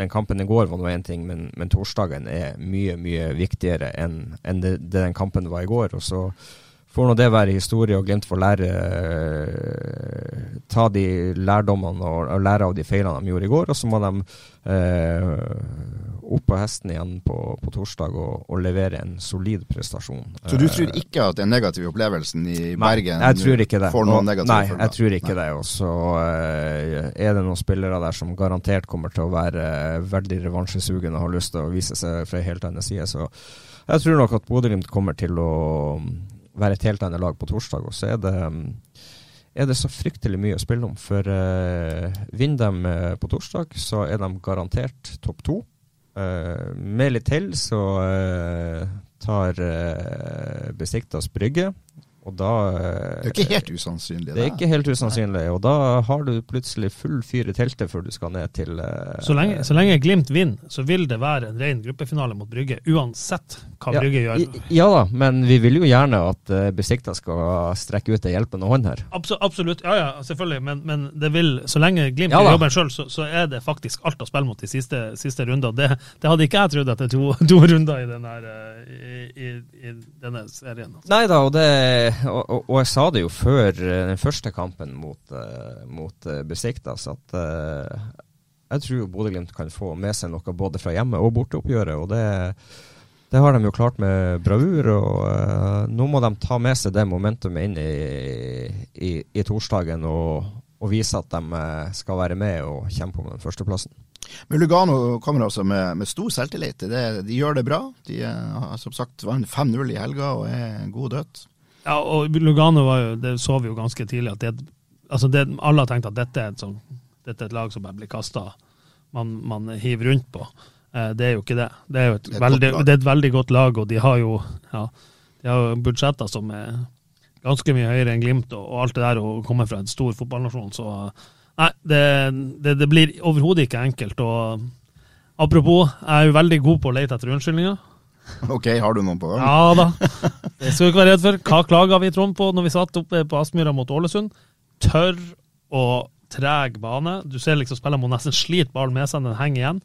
S3: den kampen i går var nå én ting, men, men, torsdagen er mye, mye viktigere enn en det, det, den kampen var i går. og så får nå det være historie, og Glimt får lære ta de lærdommene og, og, lære av de feilene de gjorde i går. Og så må de eh, opp på hesten igjen på, på torsdag og, og, levere en solid prestasjon.
S2: Så du tror ikke at den negative opplevelsen i Bergen
S3: nei, det.
S2: får noen negative
S3: Nei, jeg tror ikke nei. det. Og så uh, er det noen spillere der som garantert kommer til å være uh, veldig revansjesugne og har lyst til å vise seg fra en helt annen side. Så jeg tror nok at Bodø-Glimt kommer til å um, være et helt annet lag på torsdag. Og så er det um, er det så fryktelig mye å spille om. For uh, vinner de på torsdag, så er de garantert topp to. Uh, med litt til så uh, tar uh, Besiktas Brygge og da
S2: Det er ikke helt usannsynlig?
S3: Det er ikke helt usannsynlig, og da har du plutselig full fyr i teltet før du skal ned til
S1: uh, så, lenge, så, lenge, Glimt vinner, så vil det være en ren gruppefinale mot Brygge, uansett hva ja, Brygge gjør.
S3: Ja da, men vi vil jo gjerne at uh, Besikta skal strekke ut en hjelpende hånd her.
S1: Absolutt, absolutt, ja ja, selvfølgelig, men, men det vil, så lenge Glimt ja, gjør jobben sjøl, så, så, er det faktisk alt å spille mot de siste, siste rundene. Det, det, hadde ikke jeg trodd etter to, to runder i denne, eh, i, i, i denne serien. Altså.
S3: Nei da, og det og, og, og, jeg sa det jo før uh, den første kampen mot, uh, mot uh, Besiktas, at uh, jeg tror Bodø-Glimt kan få med seg noe både fra hjemme- og borteoppgjøret. og det, det har de jo klart med bravur. og Nå må de ta med seg det momentumet inn i, i, i torsdagen og, og, vise at de skal være med og kjempe om den førsteplassen.
S2: Men Lugano kommer altså med, med stor selvtillit. Det, de gjør det bra. De har som sagt vant 5-0 i helga og er god dødt.
S1: Ja, og Lugano var jo, det så vi jo ganske tidlig, at det, altså det, alle har tenkt at dette er, et, sånn, dette er et lag som bare blir kasta, man, man, hiver rundt på. Eh, det er jo ikke det. Det er et, det er veldig, det er et veldig godt lag, og de har jo ja, de har budsjetter som er ganske mye høyere enn Glimt, og, og alt det der, å komme fra en stor fotballnasjon. Så nei, det, det, det blir overhodet ikke enkelt. og Apropos, jeg er jo veldig god på å lete etter unnskyldninger.
S2: Ok, har du noen på gang?
S1: Ja da. Det skal du ikke være redd for. Hva klaga vi Trond på når vi satt oppe på Aspmyra mot Ålesund? Tørr og treg bane. Du ser liksom spillerne må nesten slite ballen med seg, den henger igjen.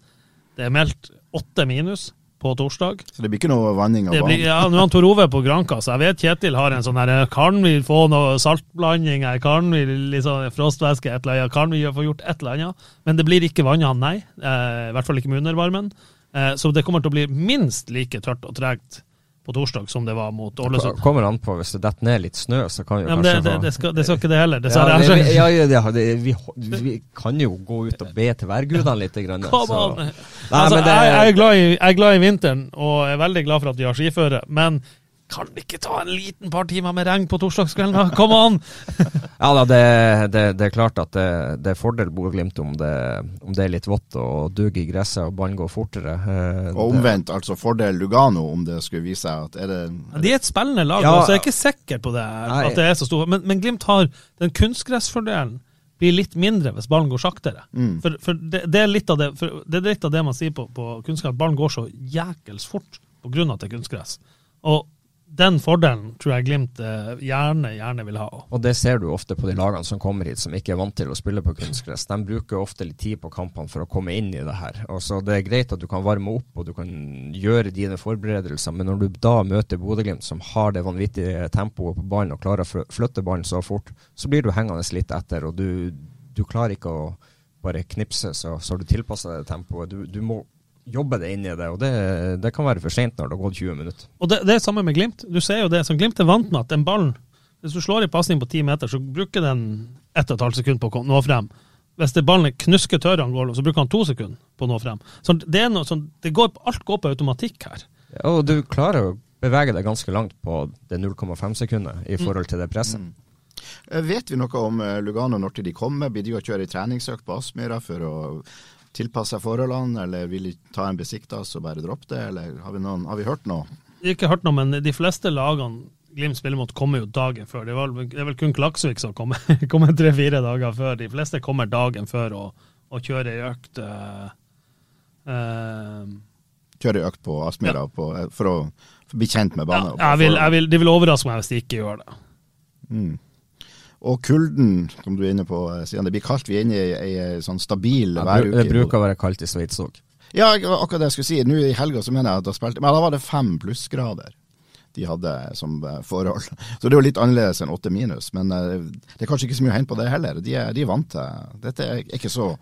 S1: Det er meldt åtte minus på torsdag.
S2: Så det blir ikke noe vanning av banen?
S1: Ja, nå er Tor Ove på Granka, så jeg vet Kjetil har en sånn her Kan vi få noe saltblanding her? Kan vi liksom frostvæske et eller annet? Kan vi få gjort et eller annet? Men det blir ikke vanna, nei. Eh, I hvert fall ikke med undervarmen. Eh, så det kommer til å bli minst like tørt og tregt på torsdag som det var mot Ålesund.
S3: Kommer an på hvis det detter ned litt snø, så kan jo ja,
S1: kanskje det, det, det, skal, det, skal, ikke det heller.
S3: Ja, det, ja, ja, vi, vi, kan jo gå ut og be til værgudene litt. Grann,
S1: altså, jeg, jeg, er glad i, jeg er glad i vinteren og er veldig glad for at vi har skiføre, men kan vi ikke ta en liten par timer med regn på torsdagskvelden, da? Kom an!
S3: ja da, det, det, det, er klart at det, det er fordel Bodø-Glimt om, om, det er litt vått og dug i gresset og ballen går fortere.
S2: Eh, og omvendt, altså fordel Lugano om det skulle vise seg at er det,
S1: er De er et spillende lag, ja, så jeg er ikke sikker på det, at det er så stor. Men, men Glimt har den kunstgressfordelen blir litt mindre hvis ballen går saktere. Mm. For, for det, det, er litt av det, det er litt av det man sier på, på kunstgress, ballen går så jækels fort pga. at det er kunstgress. Og den fordelen tror jeg Glimt eh, gjerne, gjerne vil ha.
S3: Og Det ser du ofte på de lagene som kommer hit som ikke er vant til å spille på kunstgress. De bruker ofte litt tid på kampene for å komme inn i det her. Og så Det er greit at du kan varme opp og du kan gjøre dine forberedelser, men når du da møter Bodø-Glimt, som har det vanvittige tempoet på ballen og klarer å flytte ballen så fort, så blir du hengende litt etter. og du, du klarer ikke å bare knipse, så, så har du tilpassa det tempoet. Du, du må jobbe det inn i det, og det, det kan være for seint når det har gått 20 minutter.
S1: Og det, det er samme med Glimt. Du ser jo det, som Glimt er vant med at den ballen Hvis du slår i pasning på 10 meter, så bruker den 1 12 sekunder på å nå frem. Hvis det ballen er knusketørr, så bruker han to sekunder på å nå frem. Så det er noe, så det går, alt går på automatikk her.
S3: Ja, og du klarer å bevege deg ganske langt på det 0,5 sekundet i forhold til det presset. Mm.
S2: Eh, Vet vi noe om eh, Lugano når de kommer? Blir de å kjøre i treningsøkt på Aspmyra for å tilpasse forholdene, eller vil de ta en besiktas og bare droppe det, eller har vi, noen, har vi hørt noe?
S1: Ikke hørt noe, men de fleste lagene Glimt spiller mot, kommer jo dagen før. Det vel, det er vel kun Klaksvik som kommer, kommer tre-fire dager før. De fleste kommer dagen før og, og kjører ei økt eh, eh,
S2: Kjøre ei økt på Aspmyra på, eh, for å bli kjent med
S1: ja,
S2: banen?
S1: jeg vil, jeg vil, Det vil overraske meg hvis de ikke gjør det.
S2: Og kulden, som du er inne på, eh, siden det blir kaldt. Vi er inne i ei sånn stabil
S3: Ja,
S2: væruke.
S3: det bruker å være kaldt i Sveits òg.
S2: Ja, akkurat det jeg skulle si. Nå i helga så mener jeg at da spilte Men da var det fem plussgrader de hadde som eh, forhold. Så det er jo litt annerledes enn åtte minus. Men eh, det er kanskje ikke så mye å hente på det heller. De er, de er vant til Dette er ikke så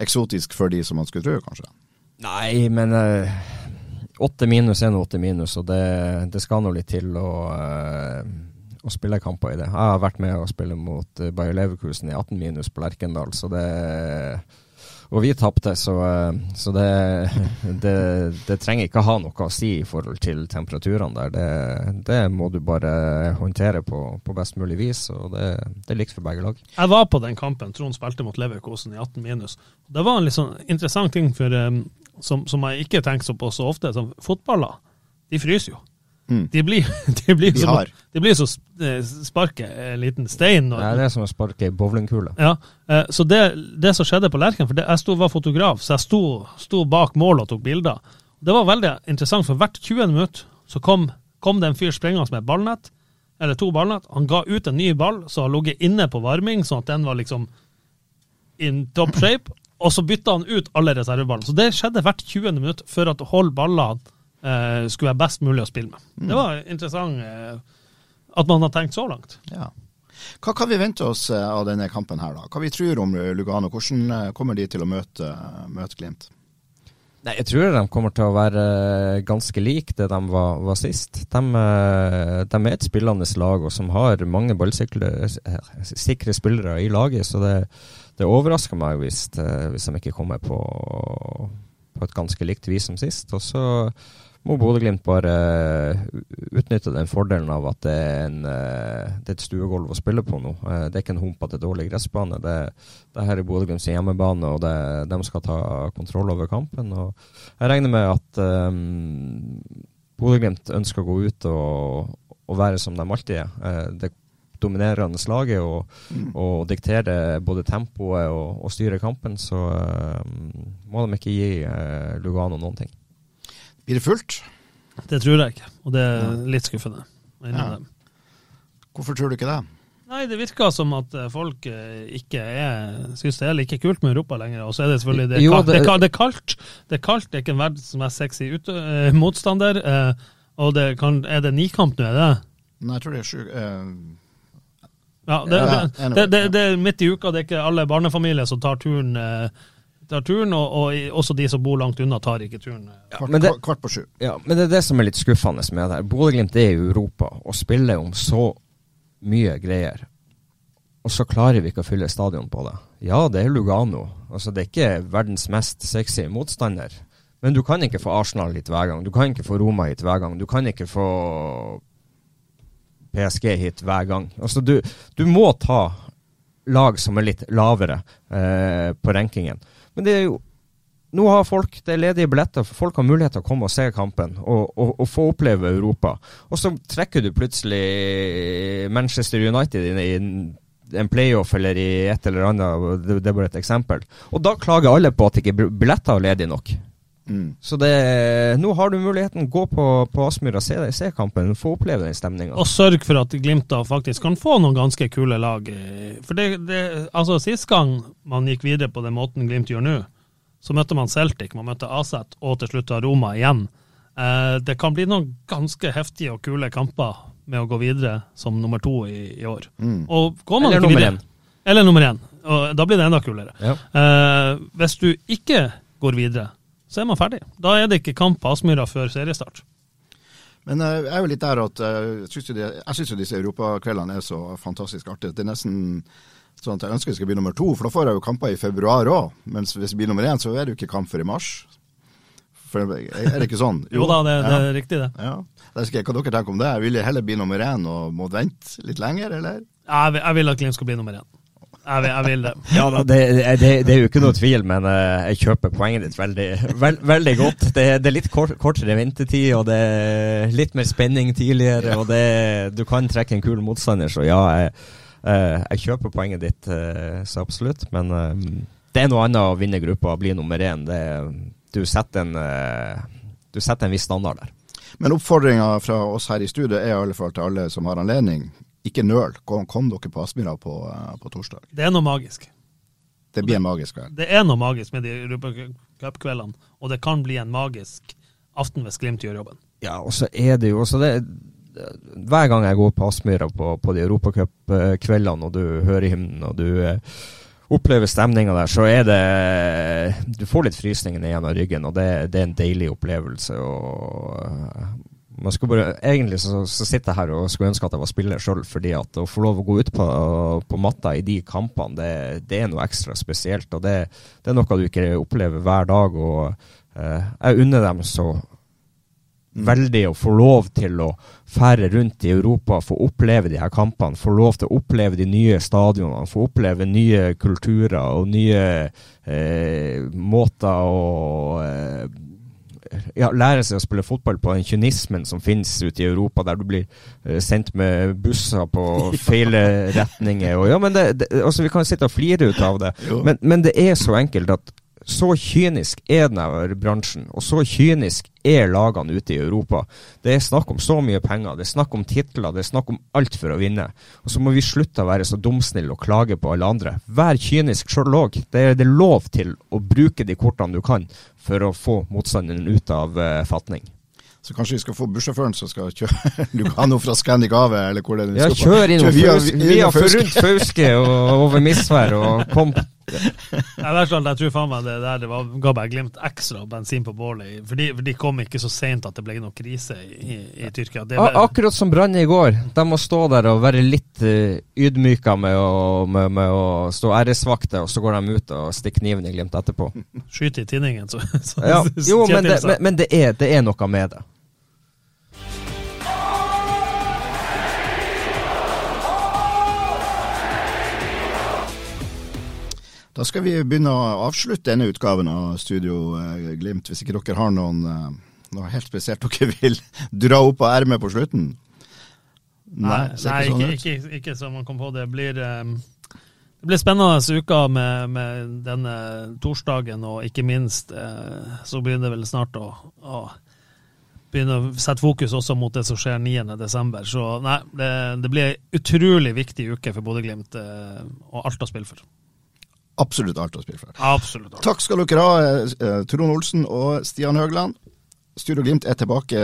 S2: eksotisk for de som man skulle tro, kanskje.
S3: Nei, men åtte minus er nå åtte minus, og det, det skal nå litt til å, å spille kamper i det. Jeg har vært med å spille mot uh, Bayer Leverkusen i 18 minus på Lerkendal, så det Og vi tapte, så, uh, så det, det, det trenger ikke ha noe å si i forhold til temperaturene der. Det, det må du bare håndtere på, på best mulig vis, og det, det er likt for begge lag.
S1: Jeg var på den kampen Trond spilte mot Leverkusen i 18 minus. Det var en litt sånn interessant ting for, um, som, som jeg ikke tenker på så ofte. Som fotballer, de fryser jo.
S2: Mm.
S1: De blir, de blir
S2: De
S1: som,
S2: å
S1: de blir så eh, sparke en liten stein. Og,
S3: Det er det som å sparke ei bowlingkule.
S1: Ja, eh, så det, det som skjedde på Lerken, for det, jeg sto, var fotograf, så jeg sto, sto bak mål og tok bilder. Det var veldig interessant, for hvert 20 minutt så kom, kom det en fyr sprengende med ballnett, eller to ballnett. Han ga ut en ny ball som har ligget inne på varming, sånn at den var liksom in top shape, og så bytta han ut alle reserveballene. Så det skjedde hvert 20. minutt for at hold ballene eh, skulle være best mulig å spille med. Det var interessant eh, at man har tenkt så langt.
S2: Ja. Hva kan vi vente oss eh, av denne kampen her, da? Hva vi tror om eh, Lugano? Hvordan eh, kommer de til å møte, møte Glimt?
S3: Nei, Jeg tror de kommer til å være eh, ganske like det de var, var sist. De, eh, de er et spillende lag og som har mange ballsikre eh, sikre spillere i laget, så det, det overrasker meg hvis, eh, hvis de ikke kommer på, på et ganske likt vis som sist. Og så må Bodø-Glimt bare eh, utnytte den fordelen av at det er, en, eh, det er et stuegulv å spille på nå. Eh, Det er ikke en hump at det er dårlig gressbane. Det, det her er Bodø-Glimts hjemmebane, og det, de skal ta kontroll over kampen. Og jeg regner med at um, Bodø-Glimt ønsker å gå ut og, og være som de alltid er. Det dominerende slaget og, og diktere både tempoet og, og styre kampen, så um, må de ikke gi Lugano noen ting.
S2: Blir det fullt?
S1: Det tror jeg ikke, og det er litt skuffende.
S2: Ja. Hvorfor tror du ikke det?
S1: Nei, det virker som at eh, folk eh, ikke er syns det er like kult med Europa lenger. Og så er det selvfølgelig det
S3: Jo, det-
S1: det, er kaldt, det er kaldt. Det er kaldt, det er ikke en verdens mest sexy ut, eh, motstander. Eh, og det kan, er det nikamp nå, er det?
S2: Nei, jeg tror det er sju... eh,
S1: Ja, det,
S2: Ja,
S1: det, det, det, det er midt i uka, det er ikke alle barnefamilier som tar turen. Eh, tar turen og, og også de som bor langt unna, tar ikke turen.
S2: kvart,
S3: men det-
S2: kvart- kvart på sju.
S3: Ja, men det er det som er litt skuffende med det. her. Bodø-Glimt er i Europa og spiller om så mye greier. Og så klarer vi ikke å fylle stadion på det. Ja, det er Lugano. Altså, det er ikke verdens mest sexy motstander. Men du kan ikke få Arsenal hit hver gang. Du kan ikke få Roma hit hver gang. Du kan ikke få PSG hit hver gang. Altså, du, du må ta lag som er litt lavere eh, på rankingen. Men det er jo nå har folk det er ledige billetter, for folk har mulighet til å komme og se kampen og, og, og få oppleve Europa. Og så trekker du plutselig Manchester United inn i en, playoff eller i et eller annet, det, det er bare et eksempel. Og da klager alle på at ikke billetter er ledige nok.
S2: Mm.
S3: Så det, nå har du muligheten. Gå på, på Aspmyra, se, se kampen, få oppleve den stemninga.
S1: Og sørg for at Glimt da faktisk kan få noen ganske kule lag. eh, For det, det altså Sist gang man gikk videre på den måten Glimt gjør nå, så møtte man Celtic, man møtte Aset og til slutt Roma igjen. Eh, det kan bli noen ganske heftige og kule kamper med å gå videre som nummer to i, i år.
S2: Mm.
S1: Og går man
S3: Eller
S1: ikke
S3: nummer
S1: videre,
S3: én.
S1: Eller nummer én. Og da blir det enda kulere.
S3: Ja.
S1: Eh, hvis du ikke går videre, så er man ferdig. Da er det ikke kamp på Aspmyra før seriestart.
S2: Men jeg er jo litt der at eh, jeg syns jo, jo disse europakveldene er så fantastisk artige. Det er nesten sånn at jeg ønsker det skal bli nummer to, for da får jeg jo kamper i februar òg. Mens hvis det blir nummer én, så er det jo ikke kamp før i mars. For, er det ikke sånn?
S1: Jo, da, det, det er riktig, det.
S2: Ja. Jeg husker, hva dere tenker om det. Vil jeg heller bli nummer én og må vente litt lenger, eller?
S1: Jeg vil, jeg vil at Glimt skal bli nummer én. Jeg vil, jeg vil det.
S3: Ja, da, det, det, det, er jo ikke noe tvil, men uh, jeg kjøper poenget ditt veldig, veld, veldig godt. Det, det, er litt kort, kortere ventetid, og det er litt mer spenning tidligere. og Du kan trekke en kul motstander, så ja, jeg, uh, jeg kjøper poenget ditt uh, så absolutt. Men det er noe annet å vinne gruppa og bli nummer én. du, setter en, du setter en viss standard der.
S2: Men oppfordringa fra oss her i studio er i alle fall til alle som har anledning ikke nøl. Kom, kom dere på Aspmyra på, uh, på, torsdag.
S1: Det er noe magisk.
S2: Det blir en magisk kveld.
S1: Det er noe magisk med de Europacup-kveldene, og det kan bli en magisk aften hvis Glimt gjør jobben.
S3: Ja, og så er det jo også det Hver gang jeg går på Aspmyra på, på de europacupkveldene, og du hører hymnen, og du uh, opplever stemninga der, så er det Du får litt frysninger ned gjennom ryggen, og det, det, er en deilig opplevelse. og skulle bare, egentlig så, så sitter jeg her og skulle ønske at jeg var spiller sjøl, fordi at å få lov å gå ut på, på matta i de kampene, det, det, er noe ekstra spesielt. og det, det, er noe du ikke opplever hver dag. og eh, Jeg unner dem så veldig å få lov til å fære rundt i Europa, få oppleve de her kampene, få lov til å oppleve de nye stadionene, få oppleve nye kulturer og nye eh, måter å eh, ja, lære seg å spille fotball på den kynismen som finnes ute i Europa, der du blir uh, sendt med busser på feil retninger. Og, ja, men det, det, altså, vi kan sitte og flire ut av det, men, men, det er så enkelt at så kynisk er denne bransjen, og så kynisk er lagene ute i Europa. Det er snakk om så mye penger, det er snakk om titler, det er snakk om alt for å vinne. Og så må vi slutte å være så dumsnille og klage på alle andre. Vær kynisk sjøl òg. Det er det lov til å bruke de kortene du kan for å få motstanderen ut av uh, fatning.
S2: Så kanskje vi skal få bussjåføren som skal kjøre Lugano fra Scandic AV, eller hvor det er.
S3: Ja, kjør inn via, via, rundt Fauske og over Misvær og kom
S1: ja, jeg tror faen meg det der det var, ga bare Glimt ekstra bensin på bålet. For de, for de kom ikke så seint at det ble noen krise i, i, i Tyrkia.
S3: Ble... Akkurat som Brann i går. De må stå der og være litt uh, ydmyka med å, med, med å stå æresvakter, og så går de ut og stikker kniven i Glimt etterpå.
S1: Skyter i tinningen, så, så
S3: ja. Jo, men, det, men, men det, er, det er noe med det.
S2: Da skal vi begynne å avslutte denne utgaven av Studio eh, Glimt, hvis ikke dere har noen, eh, noe helt spesielt dere vil dra opp av ermet på slutten?
S1: Nei, nei, nei ikke, sånn ikke, ikke, ikke, som man kom på. Det blir, um, det blir spennende uker med, med, denne torsdagen, og ikke minst så begynner det vel snart å, å begynne å sette fokus også mot det som skjer 9.12. Så nei, det, det blir ei utrolig viktig uke for Bodø-Glimt og alt å spille for
S2: absolutt alt å spille for.
S1: Absolutt alt.
S2: Takk skal dere ha, eh, Trond Olsen og Stian Høgland. Studio Glimt er tilbake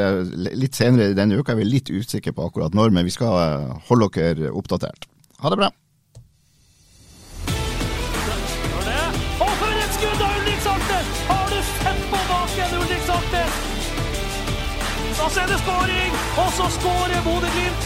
S2: litt senere i denne uka. Vi er litt usikre på akkurat når, men vi skal eh, holde dere oppdatert. Ha det bra.
S4: Og for et skudd av Ulrik Saltnes! Har du sett på baken, Ulrik Saltnes? Så er det skåring, og så skårer Bodø-Glimt!